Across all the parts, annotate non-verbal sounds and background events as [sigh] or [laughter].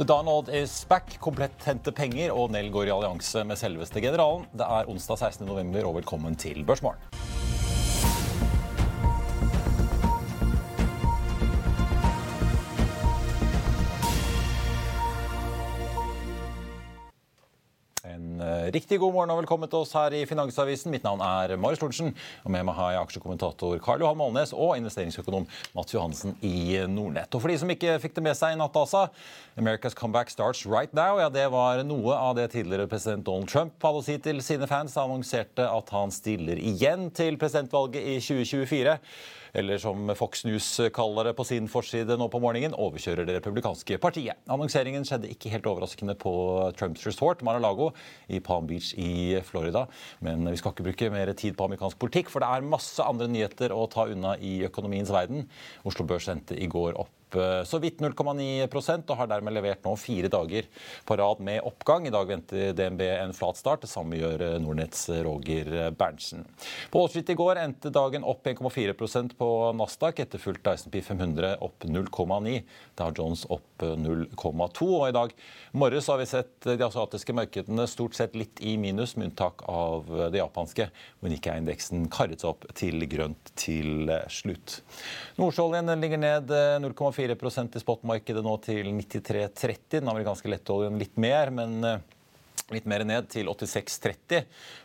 The Donald is back. Komplett hente penger, og Nell går i allianse med selveste generalen. Det er onsdag 16.11, og velkommen til Børsmorgen. Riktig god morgen og velkommen til oss her i Finansavisen. Mitt navn er Marius Lorentzen. Og med meg har jeg aksjekommentator Karl Johan Målnes og investeringsøkonom Mats Johansen i Nordnett. Og for de som ikke fikk det med seg i natt, altså. America's comeback starts right now. Ja, det var noe av det tidligere president Donald Trump hadde å si til sine fans. Han annonserte at han stiller igjen til presidentvalget i 2024 eller som Fox News kaller det på sin forside nå på morgenen, overkjører det republikanske partiet. Annonseringen skjedde ikke helt overraskende på Trumps resort Mar-a-Lago i Palm Beach i Florida. Men vi skal ikke bruke mer tid på amerikansk politikk, for det er masse andre nyheter å ta unna i økonomiens verden. Oslo Børs endte i går opp så vidt 0,9% og har dermed levert nå fire dager på rad med oppgang. I dag venter DNB en flat start. Det samme gjør Nordnetts Roger Berntsen. På årsskiftet i går endte dagen opp 1,4% på Nasdaq, etterfulgt av SMP 500 opp 0,9. Dow Jones opp 0,2. Og i dag morges har vi sett de asiatiske markedene stort sett litt i minus, med unntak av det japanske, hvor Nikkei-indeksen karret seg opp til grønt til slutt. Nordsjøoljen ligger ned 0,4 4% i spotmarkedet nå til 93,30. Den amerikanske lettoljen litt mer, men litt mer ned til 86,30.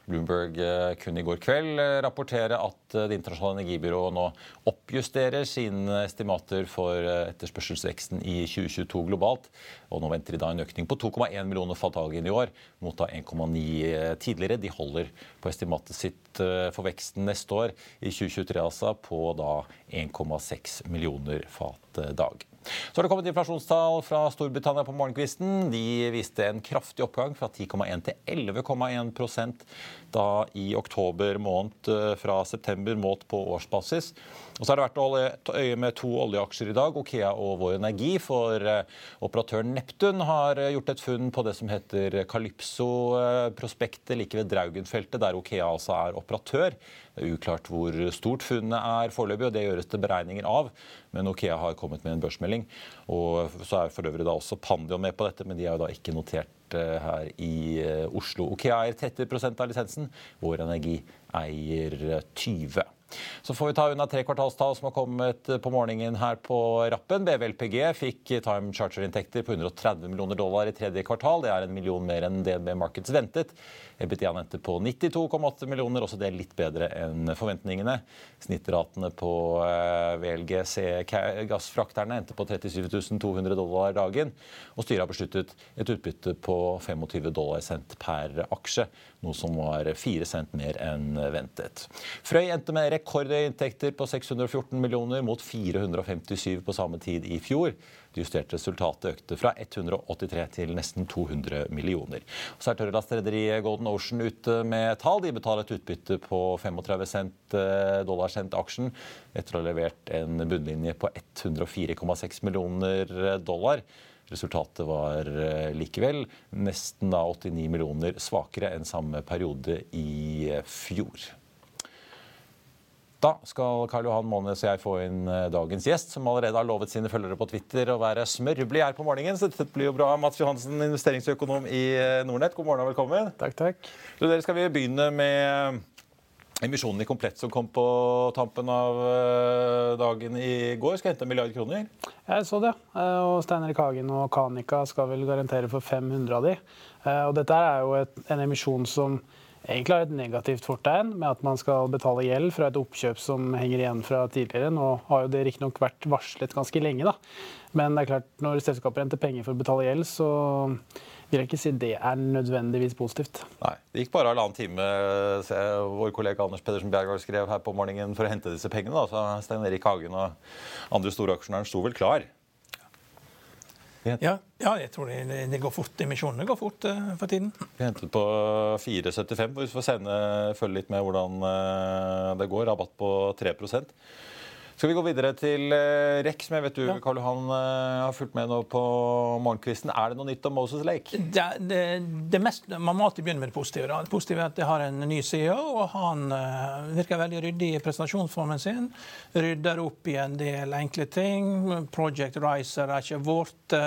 Bloomberg kunne i går kveld rapportere at Det internasjonale energibyrået nå oppjusterer sine estimater for etterspørselsveksten i 2022 globalt. Og nå venter de da en økning på 2,1 millioner fat dagen i år, mot da 1,9 tidligere. De holder på estimatet sitt for veksten neste år, i 2023 altså, på da 1,6 millioner fat dag. Så har det kommet inflasjonstall fra Storbritannia på morgenkvisten. De viste en kraftig oppgang fra 10,1 til 11,1 da i oktober måned fra september målt på årsbasis. Og så har det vært å holde øye med to oljeaksjer i dag, Okea og Vår Energi. For operatøren Neptun har gjort et funn på det som heter Calypso-prospektet like ved Draugenfeltet, der Okea altså er operatør. Det er uklart hvor stort funnet er foreløpig, og det gjøres det beregninger av. Men Okea har kommet med en børsmelding. Og så er for øvrig da også Pandion med på dette, men de er jo da ikke notert her i Oslo. Okea eier 30% av lisensen. Vår Energi eier 20 så får vi ta unna tre kvartalstall som har kommet på morgenen her på rappen. BVLPG fikk time charter-inntekter på 130 millioner dollar i tredje kvartal. Det er en million mer enn DNB Markets ventet. EBITDA endte på 92,8 millioner, også det er litt bedre enn forventningene. Snittratene på VLGC-gassfrakterne endte på 37 200 dollar dagen. Og styret har besluttet et utbytte på 25 dollar cent per aksje, noe som var 4 cent mer enn ventet. Frøy endte med rekordhøye inntekter på 614 millioner mot 457 på samme tid i fjor. Det justerte resultatet økte fra 183 til nesten 200 millioner. Så er tørrlastrederiet Golden Ocean ute med tall. De betaler et utbytte på 35 cent dollar cent aksjen etter å ha levert en bunnlinje på 104,6 millioner dollar. Resultatet var likevel nesten 89 millioner svakere enn samme periode i fjor. Da skal Karl Johan Månes og jeg få inn dagens gjest, som allerede har lovet sine følgere på Twitter å være smørblid her på morgenen. Så dette blir jo bra. Mats Johansen, investeringsøkonom i Nordnett, god morgen og velkommen. Takk, takk. Så dere skal vi begynne med emisjonen i Komplett som kom på tampen av eh, dagen i går, skal hente en milliard kroner? Jeg så det. Eh, og Stein Erik Hagen og Kanika skal vel garantere for 500 av de. Eh, og dette er jo et, en emisjon som egentlig har et negativt fortegn, med at man skal betale gjeld fra et oppkjøp som henger igjen fra tidligere. Nå har jo det riktignok vært varslet ganske lenge, da. Men det er klart, når selskapet henter penger for å betale gjeld, så vil jeg ikke si det er nødvendigvis positivt. Nei. Det gikk bare halvannen time se, vår kollega Anders Pedersen Bjergård skrev her på morgenen for å hente disse pengene. Da. Så Stein Erik Hagen og andre store aksjonærer sto vel klar. Ja, ja, jeg tror det, det, går fort. Emisjonene går fort uh, for tiden. Vi hentet på 4,75. Vi får sende, følge litt med hvordan uh, det går. Rabatt på 3 skal vi gå videre til uh, REC, som jeg vet du ja. Karl Johan, uh, har fulgt med nå på morgenkvisten. Er det noe nytt om Moses Lake? Det, det, det mest, man må alltid begynne med det positive. Da. Det positive er at de har en ny CEO, og han uh, virker veldig ryddig i presentasjonsformen sin. Rydder opp i en del enkle ting. Project Riser er ikke vårt.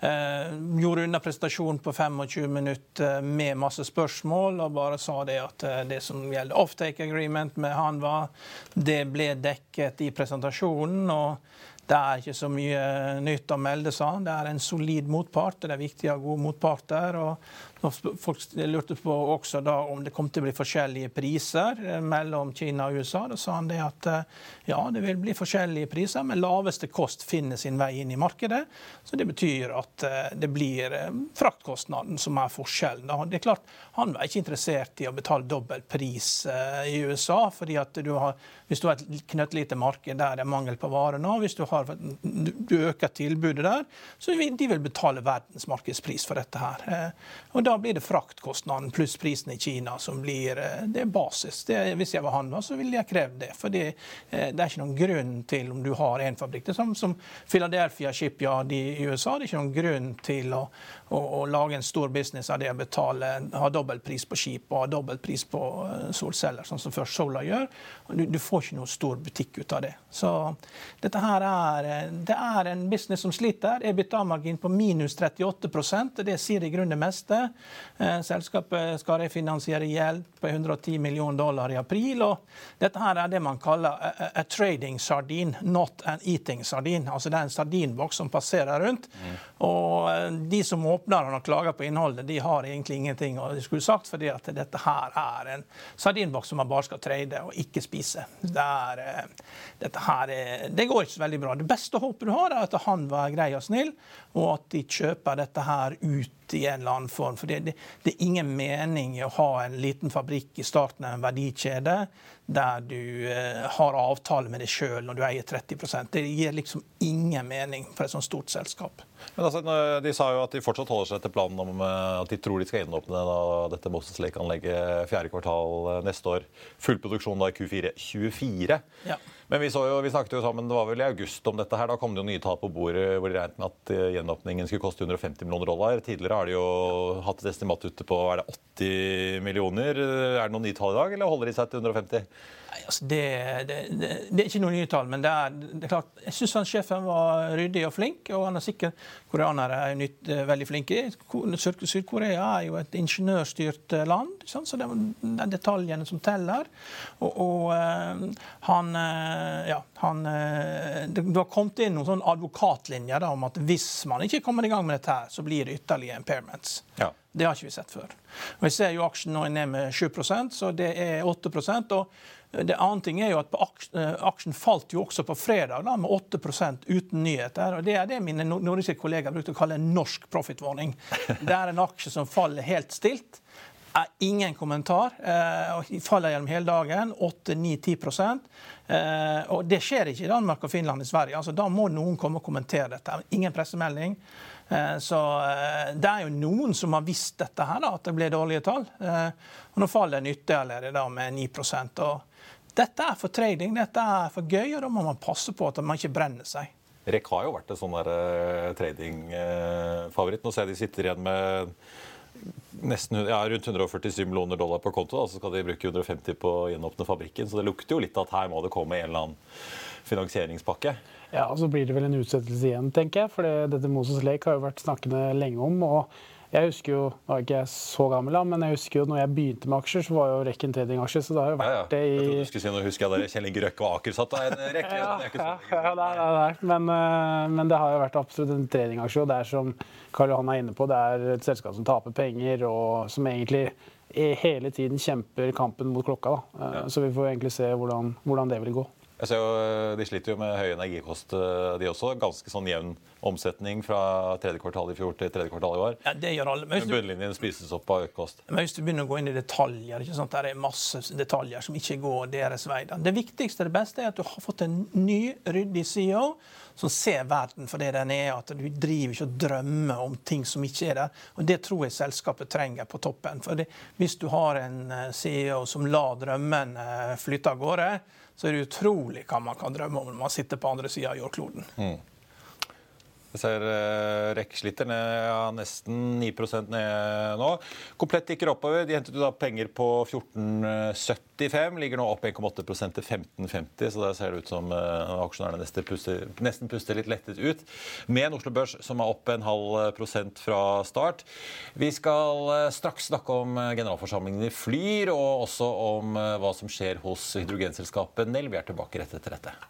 Eh, gjorde unna presentasjonen på 25 minutter med masse spørsmål og bare sa det at eh, det som gjelder offtake agreement med han var, det ble dekket i presentasjonen. og det er ikke så mye nytt å melde, sa han. Det er en solid motpart. Det er viktig å ha gode motparter. og Folk lurte på også da om det kom til å bli forskjellige priser eh, mellom Kina og USA. Da sa han det at eh, ja, det vil bli forskjellige priser, men laveste kost finner sin vei inn i markedet. Så det betyr at eh, det blir fraktkostnaden som er forskjellen. Det er klart, Han var ikke interessert i å betale dobbel pris i USA, fordi at du har, hvis du har et knøttlite marked der det er mangel på varer nå, hvis du, har, du øker tilbudet der, så vil de vil betale verdensmarkedspris for dette her. Og da blir det fraktkostnaden pluss prisen i Kina som blir eh, det er basis. Det, hvis jeg var han, så ville jeg krevd det. For det, eh, det, er ikke noen grunn til, om du har en fabrikk Det er som, som Philadelphia Shipyard i USA. Det er ikke noen grunn til å, å, å lage en stor business av det å betale, ha dobbel pris på skip og ha dobbel pris på eh, solceller, sånn som først Solar gjør. Du, du, får ikke noen stor butikk ut av det. Så dette her er, det er en business som sliter. EBITDA-margin på minus 38 Det sier i grunnen det meste. Eh, selskapet skal refinansiere gjeld på 110 millioner dollar i april. og Dette her er det man kaller a, a trading sardin, not an eating sardin. Altså Det er en sardinboks som passerer rundt. Mm. og eh, De som åpner den og klager på innholdet, de har egentlig ingenting å skulle sagt, fordi at dette her er en sardinboks som man bare skal trade og ikke spise. Det, er, eh, dette her er, det går ikke så veldig bra. Det beste håpet du har, er at han var grei og snill, og at de kjøper dette her ut i en eller annen form. For det, det, det, er ingen mening i å ha en liten fabrikk i starten av en verdikjede der du eh, har avtale med deg sjøl når du eier 30% Det gir liksom ingen mening for et sånt stort selskap. Men altså, De sa jo at de fortsatt holder seg til planen om eh, at de tror de skal gjenåpne dette Moses Lake-anlegget fjerde kvartal eh, neste år. Full produksjon da i Q4 24. Ja. Men vi, jo, vi, snakket jo sammen det var vel i august om dette. her, Da kom det jo nye tall på bordet hvor de regnet med at eh, gjenåpningen skulle koste 150 millioner dollar. Tidligere har de jo hatt et estimat ute på er det 80 millioner. Er det noen nye tall i dag, eller holder de seg til 150? Nei, altså det, det, det, det, er ikke noe nye tall, men det er, det er klart, jeg syns sjefen var ryddig og flink. Og han er sikkert koreanere er nytt, eh, veldig flinke. Sør-Korea er jo et ingeniørstyrt eh, land, så det er detaljene som teller. Og, og uh, han Ja, han Det har kommet inn noen sånn advokatlinjer om at hvis man ikke kommer i gang med dette, her, så blir det ytterligere impairments. Ja. Det har ikke vi sett før. Og Jeg ser jo aksjen nå er ned med 7 så det er 8% og det andre ting er jo at eh, Aksjen falt jo også på fredag da, med 8% uten nyheter. og Det er det mine nordiske kollegaer brukte å kalle en norsk profitwarning. [laughs] Det er en aksje som faller helt stilt. Er ingen kommentar. Eh, faller gjennom hele dagen. 8-9-10 eh, Og det skjer ikke i Danmark og Finland i Sverige. Altså, da må noen komme og kommentere dette. Ingen pressemelding. Eh, så det er jo noen som har visst dette her, da, at det ble dårlige tall. Eh, og nå faller den ytterligere med 9% og Dette er for trading, dette er for gøy, og da må man passe på at man ikke brenner seg. REC har jo vært en sånn uh, tradingfavoritt. Nå ser jeg de sitter igjen med nesten, ja, rundt 147 millioner dollar på konto. Da, så skal de bruke 150 på å gjenåpne fabrikken. Så det lukter jo litt at her må det komme en eller annen finansieringspakke. Ja, og Så blir det vel en utsettelse igjen, tenker jeg. For dette Moses Lake har jo vært snakkende lenge om. og jeg husker jo, Nå er ikke jeg så gammel, da, men jeg husker jo når jeg begynte med aksjer, så var jo Rekken en tradingaksje. Så det har jo vært Ja, ja. det i Jeg trodde du skulle si noe, husker jeg der Kjell Inge Røkke og Aker satt der. en rekke. ja, det er ikke ja, sånn ja, nei, nei, nei. Men, eh, men det har jo vært absolutt en tradingaksje. Og det er som Karl Johan er inne på, det er et selskap som taper penger, og som egentlig hele tiden kjemper kampen mot klokka. Da. Eh, Så vi får egentlig se hvordan, hvordan det vil gå. Jeg ser jo, De sliter jo med høy energikost, eh, de også. Ganske sånn jevn omsetning fra tredje kvartal i fjor til tredje kvartal i år. Ja, det gjør alle. Men bunnlinjen spises opp av økt kost. men hvis du begynner å gå inn i detaljer, ikke sant? det er masse detaljer som ikke går deres vei. Det viktigste det beste er at du har fått en ny, ryddig CEO som ser verden for det den er. At du driver ikke og drømmer om ting som ikke er der. Og Det tror jeg selskapet trenger på toppen. For det, Hvis du har en eh, CEO som lar drømmene flytte av gårde, så er det utrolig hva man kan drømme om når man sitter på andre sida av jordkloden. Jeg ser uh, REC ned ja, nesten 9 ned nå. Komplett tikker oppover. De hentet jo da penger på 14,75. Ligger nå opp 1,8 til 15,50, så der ser det ut som uh, aksjonærene nesten puster, nesten puster litt lettet ut. Med en Oslo Børs som er opp en halv prosent fra start. Vi skal uh, straks snakke om generalforsamlingen i Flyr, og også om hva som skjer hos hydrogenselskapet Nell. Vi er tilbake rett etter dette.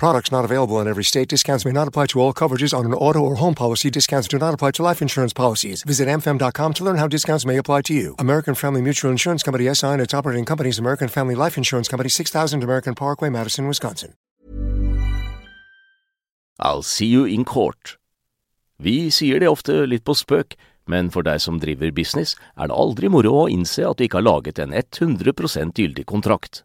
Products not available in every state. Discounts may not apply to all coverages on an auto or home policy. Discounts do not apply to life insurance policies. Visit amfam.com to learn how discounts may apply to you. American Family Mutual Insurance Company SI and its operating companies American Family Life Insurance Company 6000 American Parkway, Madison, Wisconsin. I'll see you in court. Vi sier det ofte litt på spøk, men for deg som driver business, er det aldri moro å innse at du ikke har laget en 100 gyldig kontrakt.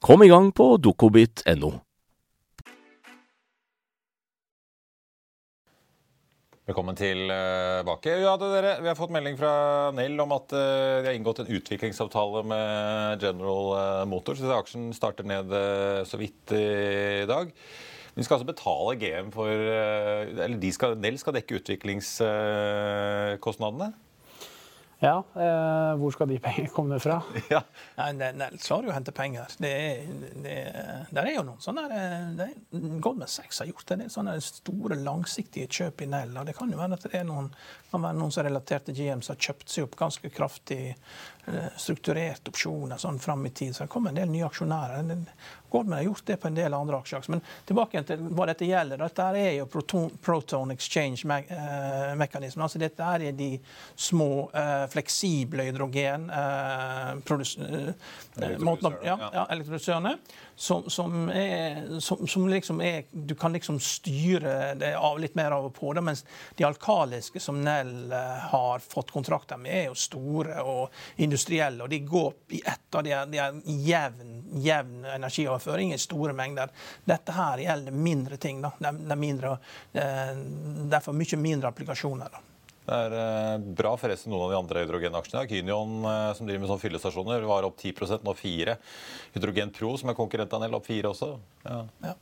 Kom i gang på dokobit.no. Velkommen tilbake. Ja, dere, vi har fått melding fra Nell om at eh, de har inngått en utviklingsavtale med General eh, Motors. Så aksjen starter ned eh, så vidt i dag. De skal altså betale GM for Eller skal, Nell skal dekke utviklingskostnadene? Ja, eh, hvor skal de pengene komme fra? [laughs] Ja. Nei, Nell har klarer jo å hente penger. Det er, det, der er jo noen sånne der, det, Goldman Sachs har gjort en er sånne store, langsiktige kjøp i Nell. og Det kan jo være at det er noen, kan være noen som er relatert til GM, som har kjøpt seg opp ganske kraftig eh, strukturert opsjoner sånn fram i tid. Så det kom en del nye aksjonærer. Goldman har gjort det på en del andre aksjer. Men tilbake til hva dette gjelder. Dette er jo proton, proton exchange-mekanismen. altså dette er de små, eh, fleksible hydrogen eh, eh, ja, ja, elektrolysørene. Som, som, er, som, som liksom er Du kan liksom styre det av litt mer av og på. Det, mens de alkaliske som Nell eh, har fått kontrakter med, er jo store og industrielle. Og de går i ett, og de er, de er jevn, jevn energioverføring i store mengder. Dette her gjelder mindre ting. da. Det er, det er, eh, derfor mye mindre applikasjoner. da. Det er eh, bra forresten noen av de andre hydrogenaksjene. Kynion, eh, som driver med sånn fyllestasjoner, var opp 10 nå 4 Hydrogen Pro, som er konkurrent av Nell, opp 4 også. Ja. Ja.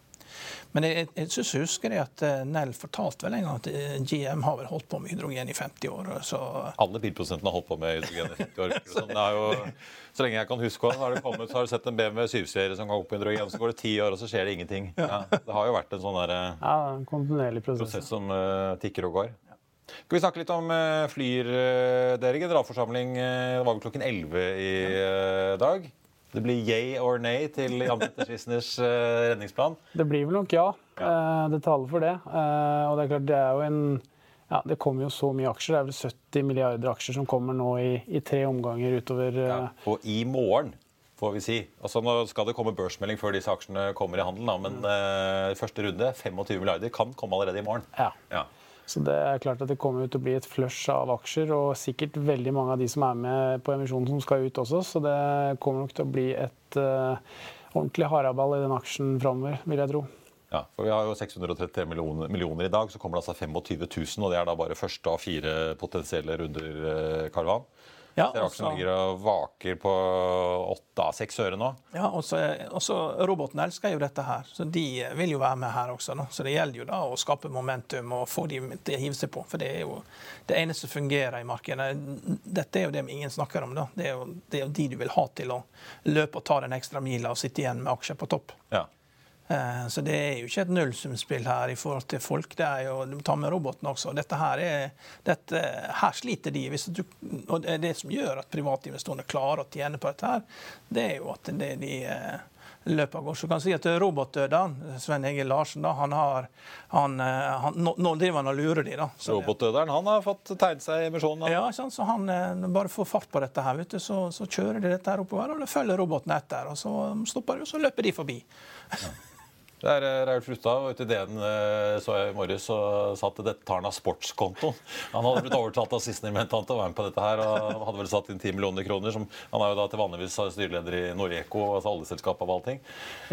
Men jeg, jeg synes jeg husker at eh, Nell fortalte vel en gang at GM har vel holdt på med hydrogen i 50 år. Så Alle bilprosentene har holdt på med hydrogen i 50 år. [laughs] Så, det er jo, så lenge jeg kan huske, har det kommet, så har du sett en BMW 7-serie som går opp på hydrogen, så går det ti år, og så skjer det ingenting. Ja, det har jo vært en sånn der, Ja, en kontinuerlig prosess. prosess som uh, tikker og går. Skal vi snakke litt om uh, Flyr, eh, dere? Generalforsamling uh, det var vel klokken 11 i eh, dag. Det blir yay or nay til Jan Petter Schissners eh, redningsplan. Det blir vel nok ja. ja. det taler for det. Eh, og det er klart, det er jo en ja, Det kommer jo så mye aksjer. Det er vel 70 milliarder aksjer som kommer nå i, i tre omganger utover eh, Ja. Og i morgen, får vi si. Altså, nå skal det komme børsmelding før disse aksjene kommer i handel, da, men uh, første runde, 25 milliarder, kan komme allerede i morgen. ja. Ja. Så det er klart at det kommer til å bli et flush av aksjer, og sikkert veldig mange av de som er med på emisjonen som skal ut også. Så det kommer nok til å bli et uh, ordentlig haraball i den aksjen framover, vil jeg tro. Ja, for Vi har jo 633 millioner, millioner i dag, så kommer det altså 25 000. Og det er da bare første av fire potensielle runder, Karvan. Karl Johan. Ja, er aksjen ligger og vaker på åtte av seks øre nå. Ja, og så Robotene elsker jo dette her, så de vil jo være med her også. Da. Så det gjelder jo da å skape momentum og få de til å hive seg på. For det er jo det eneste som fungerer i markedet. Dette er jo det ingen snakker om. da. Det er jo, det er jo de du vil ha til å løpe og ta den ekstra mila og sitte igjen med aksjer på topp. Ja. Eh, Så det er jo ikke et nullsumspill her i forhold til folk. Det er jo, Du tar med roboten også. Dette her, er, dette, her sliter de. Du, og det, det som gjør at privatinvestorene klarer å tjene på dette, her, det er jo at det de eh, løper gårde. Så kan si at robotdøderen, Sven Egil Larsen, da, han har, han, eh, han, nå, nå driver han og lurer de da. Så Robotdøderen han har fått tegnet seg i emisjonen. ja, sant? så han bare får fart på dette her, vet du, så, så kjører de dette her oppover, og det følger roboten etter, og så stopper de, og så løper de forbi. [laughs] Det er eh, Raul Flustad. og Ute i DN eh, så jeg i morges og satt dette tar han av sportskontoen. Han hadde blitt overtalt av sistnevnte til å være med på dette her. og Hadde vel satt inn 10 millioner kroner. Som, han er jo da til vanligvis styreleder i Noreco, altså oljeselskapet av allting.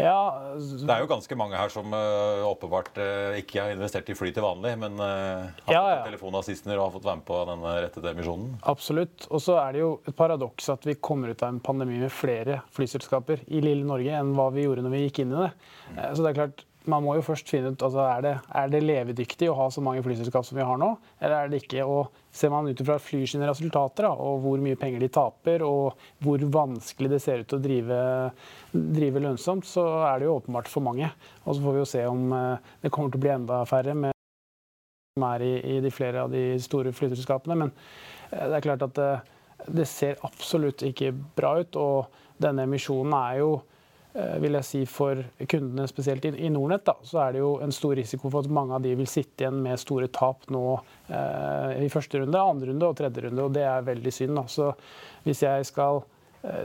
Ja, Det er jo ganske mange her som uh, åpenbart eh, ikke har investert i fly til vanlig, men har Ja, fått ja. telefon av Sissener og har fått være med på denne rettede emisjonen. Absolutt. Og så er det jo et paradoks at vi kommer ut av en pandemi med flere flyselskaper i lille Norge enn hva vi gjorde når vi gikk inn i det. Eh, Så det er klart, man må jo først finne ut altså er, det, er det levedyktig å ha så mange flyselskap som vi har nå, eller er det ikke? Og ser man ut fra Fly sine resultater da, og hvor mye penger de taper, og hvor vanskelig det ser ut å drive, drive lønnsomt, så er det jo åpenbart for mange. Og så får vi jo se om eh, det kommer til å bli enda færre med som er i, i de flere av de store flyselskapene. Men eh, det er klart at det, det ser absolutt ikke bra ut. Og denne emisjonen er jo, eh, vil jeg si for kundene, spesielt i, i Nordnett, da, så er det jo en stor risiko for at mange av de vil sitte igjen med store tap nå eh, i første runde, andre runde og tredje runde. Og det er veldig synd. Da. Så hvis jeg skal eh,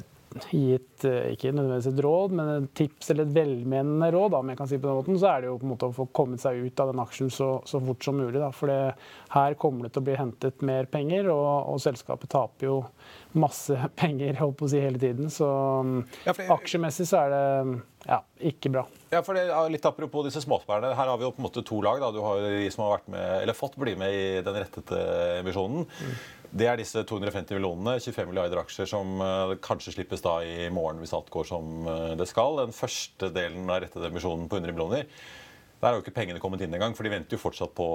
gi et, eh, ikke nødvendigvis et råd, men et tips eller et velmenende råd, da, om jeg kan si på den måten, så er det jo på en måte å få kommet seg ut av den aksjen så, så fort som mulig. Da. For det, her kommer det til å bli hentet mer penger, og, og selskapet taper jo masse [laughs] penger holdt på å si, hele tiden. Så aksjemessig så er det ja, ikke bra. Ja, for det er litt Apropos disse småsparerne. Her har vi jo på en måte to lag. Da. Du har de som har vært med, eller fått bli med i den rettete emisjonen. Det er disse 250 millionene, 25 milliarder aksjer, som eh, kanskje slippes da i morgen hvis alt går som eh, det skal. Den første delen av rettede emisjonen på 100 millioner. Der har jo ikke pengene kommet inn engang, for de venter jo fortsatt på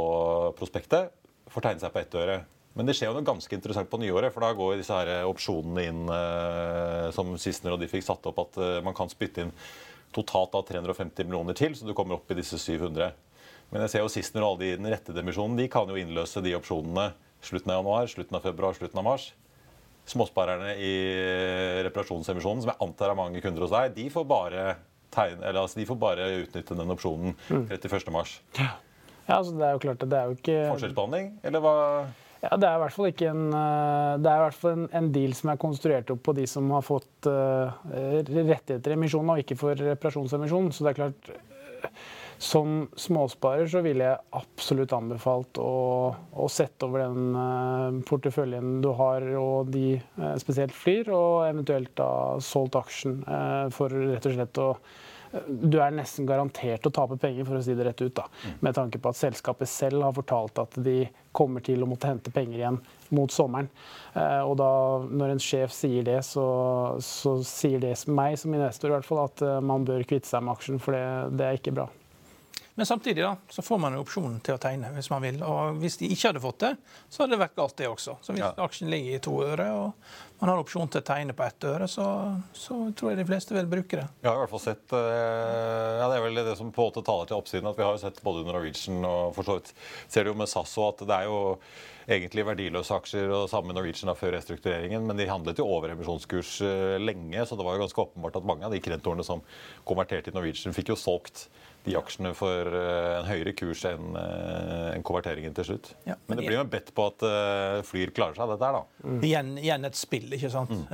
prospektet. Får tegne seg på ett øre. Men det skjer jo noe ganske interessant på nyåret, for da går disse her opsjonene inn eh, som Sissener og de fikk satt opp, at eh, man kan spytte inn totalt da 350 millioner til, så du kommer opp i disse 700. Men jeg ser jo sist når alle de i den rette demisjonen de kan jo innløse de opsjonene slutten av januar, slutten av februar, slutten av mars. Småsparerne i reparasjonsemisjonen, som jeg antar er mange kunder hos deg, de får bare, tegne, eller, altså, de får bare utnytte den opsjonen 31. mars. Ja, altså det er jo klart at det er jo ikke Forskjellsbehandling, eller hva? Ja, Det er i hvert fall en, eh, er hvert fall en, en deal som er konstruert opp på de som har fått uh, rettigheter i emisjonen, og ikke for reparasjonsemisjon. Så det er klart eh, Som småsparer så ville jeg absolutt anbefalt å, å sette over den uh, porteføljen du har, og de uh, spesielt Flyr, og eventuelt da solgt aksjen for rett og slett å du er nesten garantert å tape penger, for å si det rett ut. da. Med tanke på at selskapet selv har fortalt at de kommer til å måtte hente penger igjen mot sommeren. Eh, og da, når en sjef sier det, så, så sier det meg som investor i hvert fall at eh, man bør kvitte seg med aksjen, for det, det er ikke bra. Men samtidig da, så får man en opsjon til å tegne hvis man vil. Og hvis de ikke hadde fått det, så hadde det vært galt, det også. Så hvis Ja. aksjen ligger i to øre, og man har opsjon til å tegne på ett øre, så, så tror jeg de fleste vil bruke det. Vi har i hvert fall sett eh, ja, Det er vel det som på en måte taler til oppsiden. at Vi har jo sett både Norwegian og for så vidt ser det jo med SAS òg, at det er jo egentlig verdiløse aksjer og samme Norwegian da før restruktureringen, men de handlet jo over emisjonskurs eh, lenge, så det var jo ganske åpenbart at mange av de krentorene som konverterte i Norwegian, fikk jo solgt de aksjene for eh, en høyere kurs enn en konverteringen til slutt. Ja, men men det blir jo en bet på at eh, Flyr klarer seg, dette her, da. Igjen, igjen et spill, ikke sant. Mm.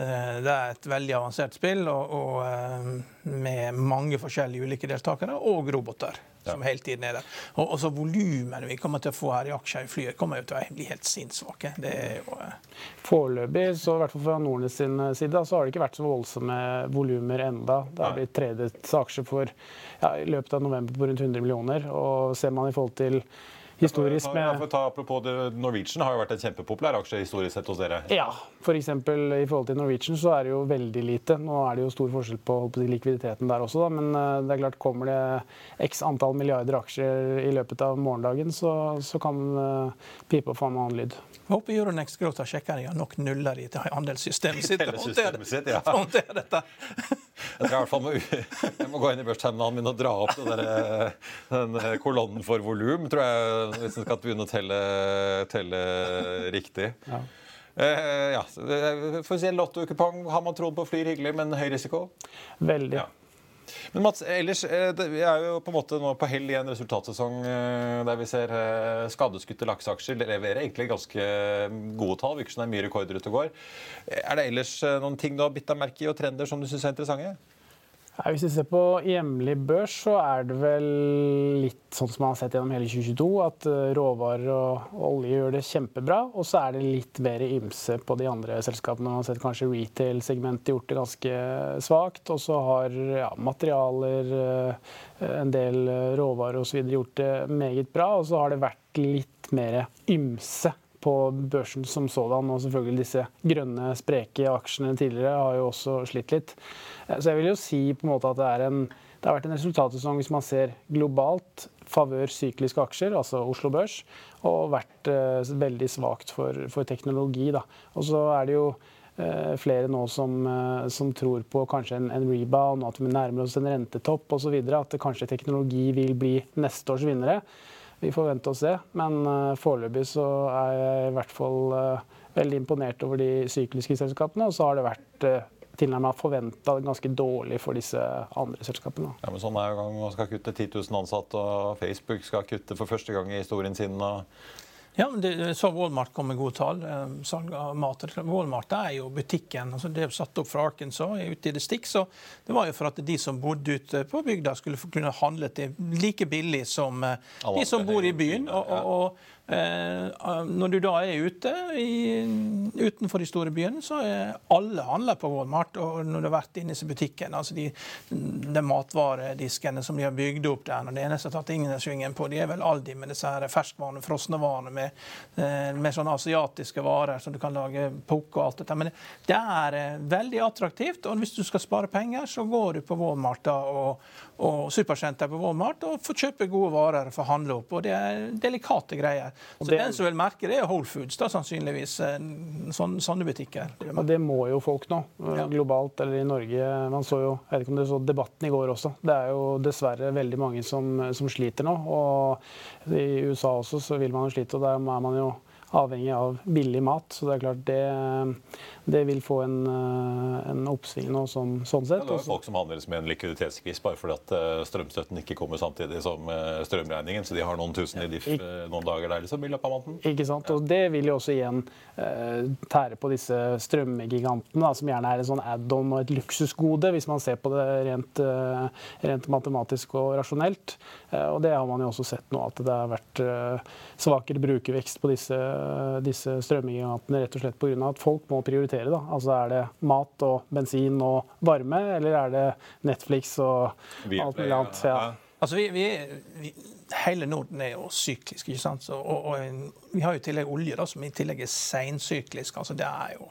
Det er et veldig avansert spill og, og eh, med mange forskjellige ulike deltakere og roboter. Som hele tiden er der. Og så Volumene vi kommer til å få her i aksjer i flyet, kommer jo til å bli helt sinnssvake. Det er jo eh, Foreløpig, så i hvert fall fra Nordnes sin side, da, så har det ikke vært så voldsomme volumer enda. Det har blitt tradet aksjer for ja, i løpet av november på rundt 100 millioner. Og ser man i forhold til historisk Ja, for med å ta, apropos det, Norwegian har jo vært en kjempepopulær aksje historisk sett hos dere. ja, f.eks. i forhold til Norwegian så er det jo veldig lite. Nå er det jo stor forskjell på, på likviditeten der også, da, men eh, det er klart kommer det x antall milliarder aksjer i løpet av morgendagen, så, så kan uh, få opp for en annen lyd. Jeg håper Euronext Growth har sjekka de har nok nuller i handelssystemet sitt. til sitt, ja. Sitt, ja. Til tror. Jeg i hvert fall må, [laughs] jeg må gå inn i børsterminalen min og dra opp der, den eh, kolonnen for volum, tror jeg, hvis en skal begynne å telle, telle riktig. Ja. Uh, ja, eh, for å si en lottokupong har man trodd på flyr hyggelig, men høy risiko. Veldig. Ja. Men Mats, ellers, eh, vi er jo på en måte nå på hell i en resultatsesong eh, der vi ser eh, skadeskutte lakseaksjer leverer egentlig ganske gode tall. Virker som det er mye rekorder ute og går. Er det ellers eh, noen ting du har bitt deg merke i og trender som du syns er interessante? Nei, Hvis vi ser på hjemlig børs, så er det vel litt sånn som man har sett gjennom hele 2022, at eh, råvarer og olje gjør det kjempebra. Og så er det litt mer ymse på de andre selskapene. Man har sett kanskje retail-segmentet gjort det ganske svakt. Og så har ja, materialer, eh, en del råvarer osv. gjort det meget bra. Og så har det vært litt mer ymse på børsen som sådan. Og selvfølgelig disse grønne, spreke aksjene tidligere har jo også slitt litt. Eh, Så jeg vil jo si på en måte at det, er en, det har vært en resultatsesong hvis man ser globalt favør sykliske aksjer, altså Oslo Børs, og vært eh, veldig svakt for, for teknologi. Og så er det jo eh, flere nå som, eh, som tror på kanskje en, en rebound, at vi nærmer oss en rentetopp osv. At kanskje teknologi vil bli neste års vinnere. Vi får vente og se, men uh, foreløpig så er jeg i hvert fall eh, veldig imponert over de sykliske selskapene. Og så har det vært uh, tilnærmet forventa ganske dårlig for disse andre selskapene. Ja, men sånn er jo gang Man skal kutte 10 000 ansatte, og Facebook skal kutte for første gang i historien sin. og Ja, men det, så Walmart kom med gode tall. eh, Salg av mat. Walmart er jo butikken. altså Det er satt opp fra Arkansas ute i det stikk. så Det var jo for at de som bodde ute på bygda, skulle kunne handle til like billig som eh, de som bor i byen. Og, og, og eh, når du da er ute i, utenfor de store byene, så er alle handler på Walmart. Og når du har vært inne i butikken, altså de, de matvarediskene som de har bygd opp der, og det eneste jeg har tatt ingen svingen på, de er vel Aldi med disse her ferskvarene, frosne varene med, eh, med sånne asiatiske varer som du kan lage poke og alt dette. Men det er eh, veldig attraktivt, og hvis du skal spare penger, så går du på Walmart da, og, og supersenter på Walmart og får kjøpe gode varer for å handle opp. Og det er delikate greier. Så det- den som vil merke det, er Whole Foods, da, sannsynligvis. Sånne, sånne butikker. Og det må jo folk nå, eh, globalt eller i Norge. Man så jo, jeg vet ikke om dere så debatten i går også. Det er jo dessverre veldig mange som, som sliter nå. Og i USA også så vil man jo slite, og der er man jo avhengig av billig mat. Så det er klart det, det vil få en, eh, en oppsving nå sånn, sånn Ja, det er folk som handler med en likviditetskvis bare fordi at eh, strømstøtten ikke kommer samtidig som eh, strømregningen, så de har noen tusen i diff noen dager der liksom, i løpet av måneden. Ikke sant? Og det vil jo også igjen tære på disse strømmegigantene, da, som gjerne er en sånn add-on og et luksusgode, hvis man ser på det rent, rent matematisk og rasjonelt. Og det har man jo også sett nå, at det har vært svakere brukervekst på disse disse strømgigantene rett og slett pga. at folk må prioritere. Da. Altså Er det mat og bensin og varme, eller er det Netflix og alt mulig annet? Ja. Altså, vi, vi, vi, hele Norden er jo syklisk. ikke sant? Så, og, og, vi har jo i tillegg olje, da, som i tillegg er seinsyklisk. Altså, det er jo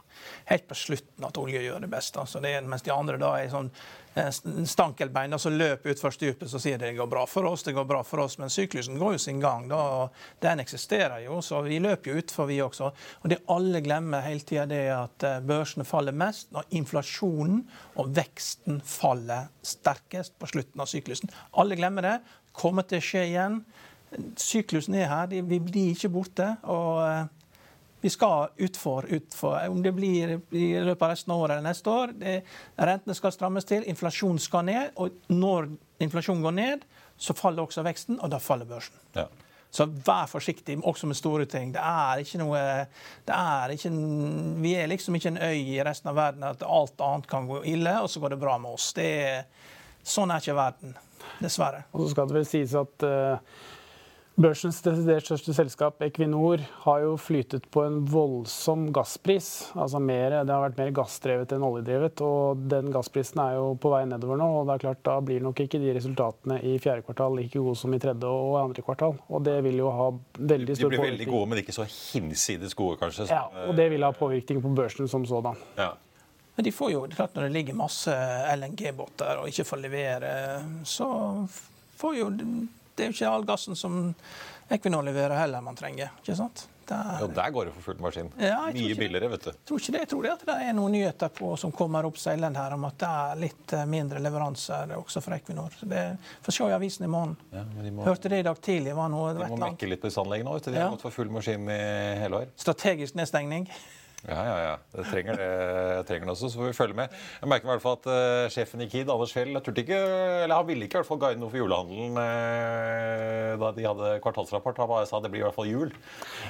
helt på slutten at olje gjør det best. Altså, det er, mens de andre da er sånn stankelbein stankelbein som løper utfor stupet så sier det det går bra for oss, det går bra for oss. Men syklusen går jo sin gang. da, og Den eksisterer jo, så vi løper jo utfor, vi også. Og det alle glemmer hele tida, det er at eh, børsene faller mest når inflasjonen og veksten faller sterkest på slutten av syklusen. Alle glemmer det. Kommer til å skje igjen. Syklusen er her, vi blir ikke borte. og eh, vi skal utfor, utfor. Om det blir i løpet av resten av året eller neste år. Det, rentene skal strammes til, inflasjonen skal ned. Og når inflasjonen går ned, så faller også veksten, og da faller børsen. Ja. Så vær forsiktig, også med store ting. Det er ikke noe det er ikke, Vi er liksom ikke en øy i resten av verden at alt annet kan gå ille, og så går det bra med oss. Det, sånn er ikke verden, dessverre. Og så skal det vel sies at uh Børsens desidert største selskap, Equinor, har jo flytet på en voldsom gasspris. Altså mer, det har vært mer gassdrevet enn oljedrevet. og Den gassprisen er jo på vei nedover nå. og det er klart Da blir nok ikke de resultatene i fjerde kvartal like gode som i tredje og andre kvartal. og Det vil jo ha veldig stor påvirkning. De blir veldig gode, men ikke så hinsides gode, kanskje? Ja, og det vil ha påvirkning på børsen som sådan. Ja. Men de får jo, det er klart Når det ligger masse LNG-båter og ikke får levere, så får jo det er jo ikke all gassen som Equinor leverer heller man trenger. ikke sant? Der, ja, der går det for full maskin. Ja, Mye billigere, vet du. Jeg tror ikke det. Jeg tror det at det er noen nyheter på, som kommer opp seilende her om at det er litt eh, mindre leveranser også for Equinor. Så det får se i avisen i morgen. Ja, må, Hørte det i dag tidlig. var noe De må mekke litt på disse anleggene òg. De har gått for full maskin i hele år. Strategisk nedstengning. Ja, ja, ja. Det trenger det, jeg trenger det også, så får vi følge med. Jeg merker i hvert fall at uh, sjefen i Kid, Anders Fjell, turte ikke, eller han ville ikke i hvert fall guide noe for julehandelen uh, da de hadde kvartalsrapport. Han bare sa det blir i hvert fall jul.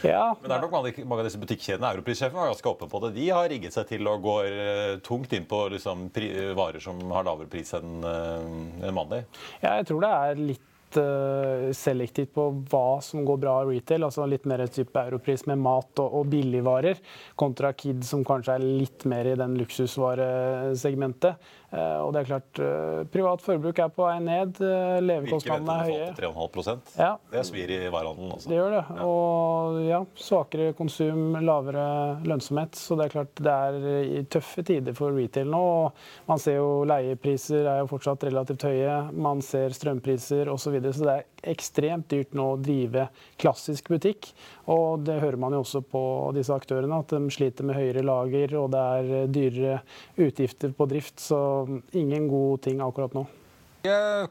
Ja. Men det er nok mange, mange av disse butikkjedene, Europrissjefen var ganske åpen på det. De har rigget seg til og går uh, tungt inn på liksom, varer som har lavere pris enn en mandag. Ja, jeg tror det er litt Eh, selektivt på hva som går bra i retail. altså Litt mer type europris med mat og, og billigvarer, kontra Kid, som kanskje er litt mer i den luksusvaresegmentet. Eh, og det er klart, eh, Privat forbruk er på vei ned. Levekostnadene er høye. 3,5 ja. Det svir i varehandelen. også. Det gjør det. Ja. Og ja, svakere konsum, lavere lønnsomhet. Så det er klart det er i tøffe tider for retail nå. og Man ser jo leiepriser er jo fortsatt relativt høye. Man ser strømpriser osv. Så, videre, så det er ekstremt dyrt nå å drive klassisk butikk. Og det hører man jo også på disse aktørene, at de sliter med høyere lager og det er dyrere utgifter på drift. Så ingen god ting akkurat nå.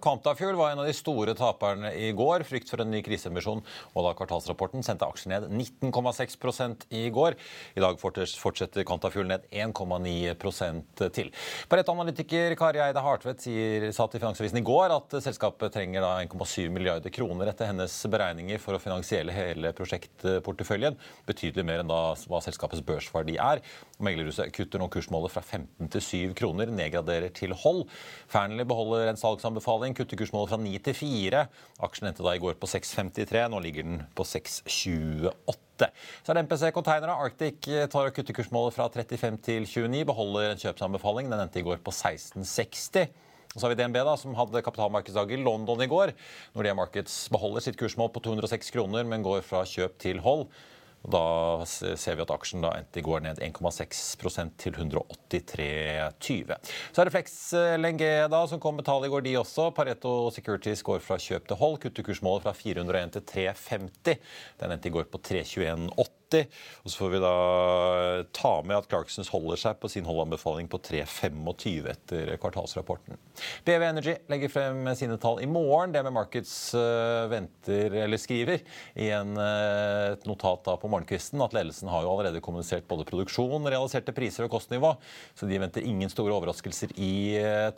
Quantafuel var en av de store taperne i går. Frykt for en ny kriseemisjon. Og da kvartalsrapporten sendte aksjer ned 19,6 i går. I dag fortsetter Quantafuel ned 1,9 til. Pareto-analytiker Kari Eide Hartvedt sa til Finansavisen i går at selskapet trenger 1,7 milliarder kroner etter hennes beregninger for å finansiere hele prosjektporteføljen. Betydelig mer enn da hva selskapets børsverdi er. Meglerhuset kutter nå kursmålet fra 15 til 7 kroner, nedgraderer til hold. Fearnley beholder en salgs salgsanbefaling. Kutter kursmålet fra 9 til 4. Aksjen endte da i går på 6,53. Nå ligger den på 6,28. Så er det MPC Containere. Arctic tar og kutter kursmålet fra 35 til 29. Beholder en kjøpsanbefaling. Den endte i går på 16,60. Og så har vi DNB, da, som hadde kapitalmarkedsdag i London i går. Nordea Markets beholder sitt kursmål på 206 kroner, men går fra kjøp til hold. Og da ser vi at aksjen da endte går ned 1,6% til 183,20. Så er det Flex eh, LNG da, som kom med tall i går, de også. Pareto Securities går fra kjøp til hold. Kutter kursmålet fra 401 til 350. Den endte i går på 321,80. Og så får vi da ta med at Clarksons holder seg på sin holdanbefaling på 3,25 etter kvartalsrapporten. BV Energy legger frem sine tall i morgen. Det med Markets uh, venter, eller skriver i en, uh, et notat da på morgenkvisten at ledelsen har jo allerede kommunisert både produksjon, realiserte priser og kostnivå. Så de venter ingen store overraskelser i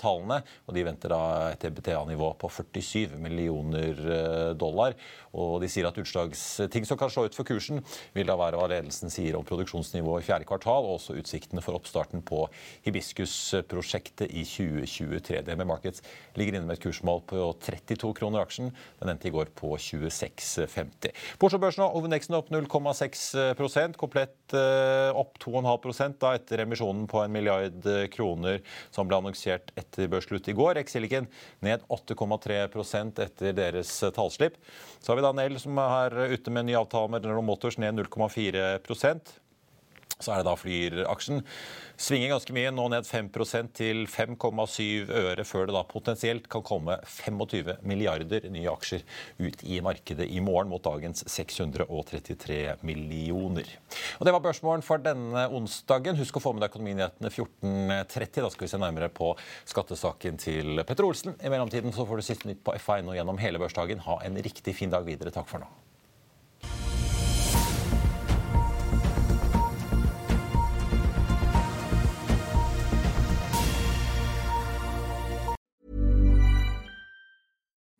tallene. Og de venter da et EBTA-nivå på 47 millioner dollar. Og de sier at utslagsting som kan slå ut for kursen, vil da av være hva ledelsen sier om produksjonsnivået i fjerde kvartal, og også utsiktene for oppstarten på Hibiscus-prosjektet i 2023. DNB Markets ligger inne med et kursmål på 32 kroner aksjen. Den endte i går på 26,50. På Oslo Børs nå, hovedindeksen opp 0,6% komplett eh, opp 2,5 da etter emisjonen på en milliard kroner som ble annonsert etter børsslutt i går. Exiliken ned 8,3% etter deres tallslipp. Så har vi da Nell som er ute med en ny avtale med General Motors ned 0,4% så er det da Flyr-aksjen. Svinger ganske mye, nå ned 5% til 5,7 øre, før det da potensielt kan komme 25 milliarder nye aksjer ut i markedet i morgen, mot dagens 633 millioner. Og Det var børsmålen for denne onsdagen. Husk å få med deg Økonominyhetene 14.30. Da skal vi se nærmere på skattesaken til Petter Olsen. I mellomtiden så får du siste nytt på F1 og gjennom hele børsdagen. Ha en riktig fin dag videre. Takk for nå.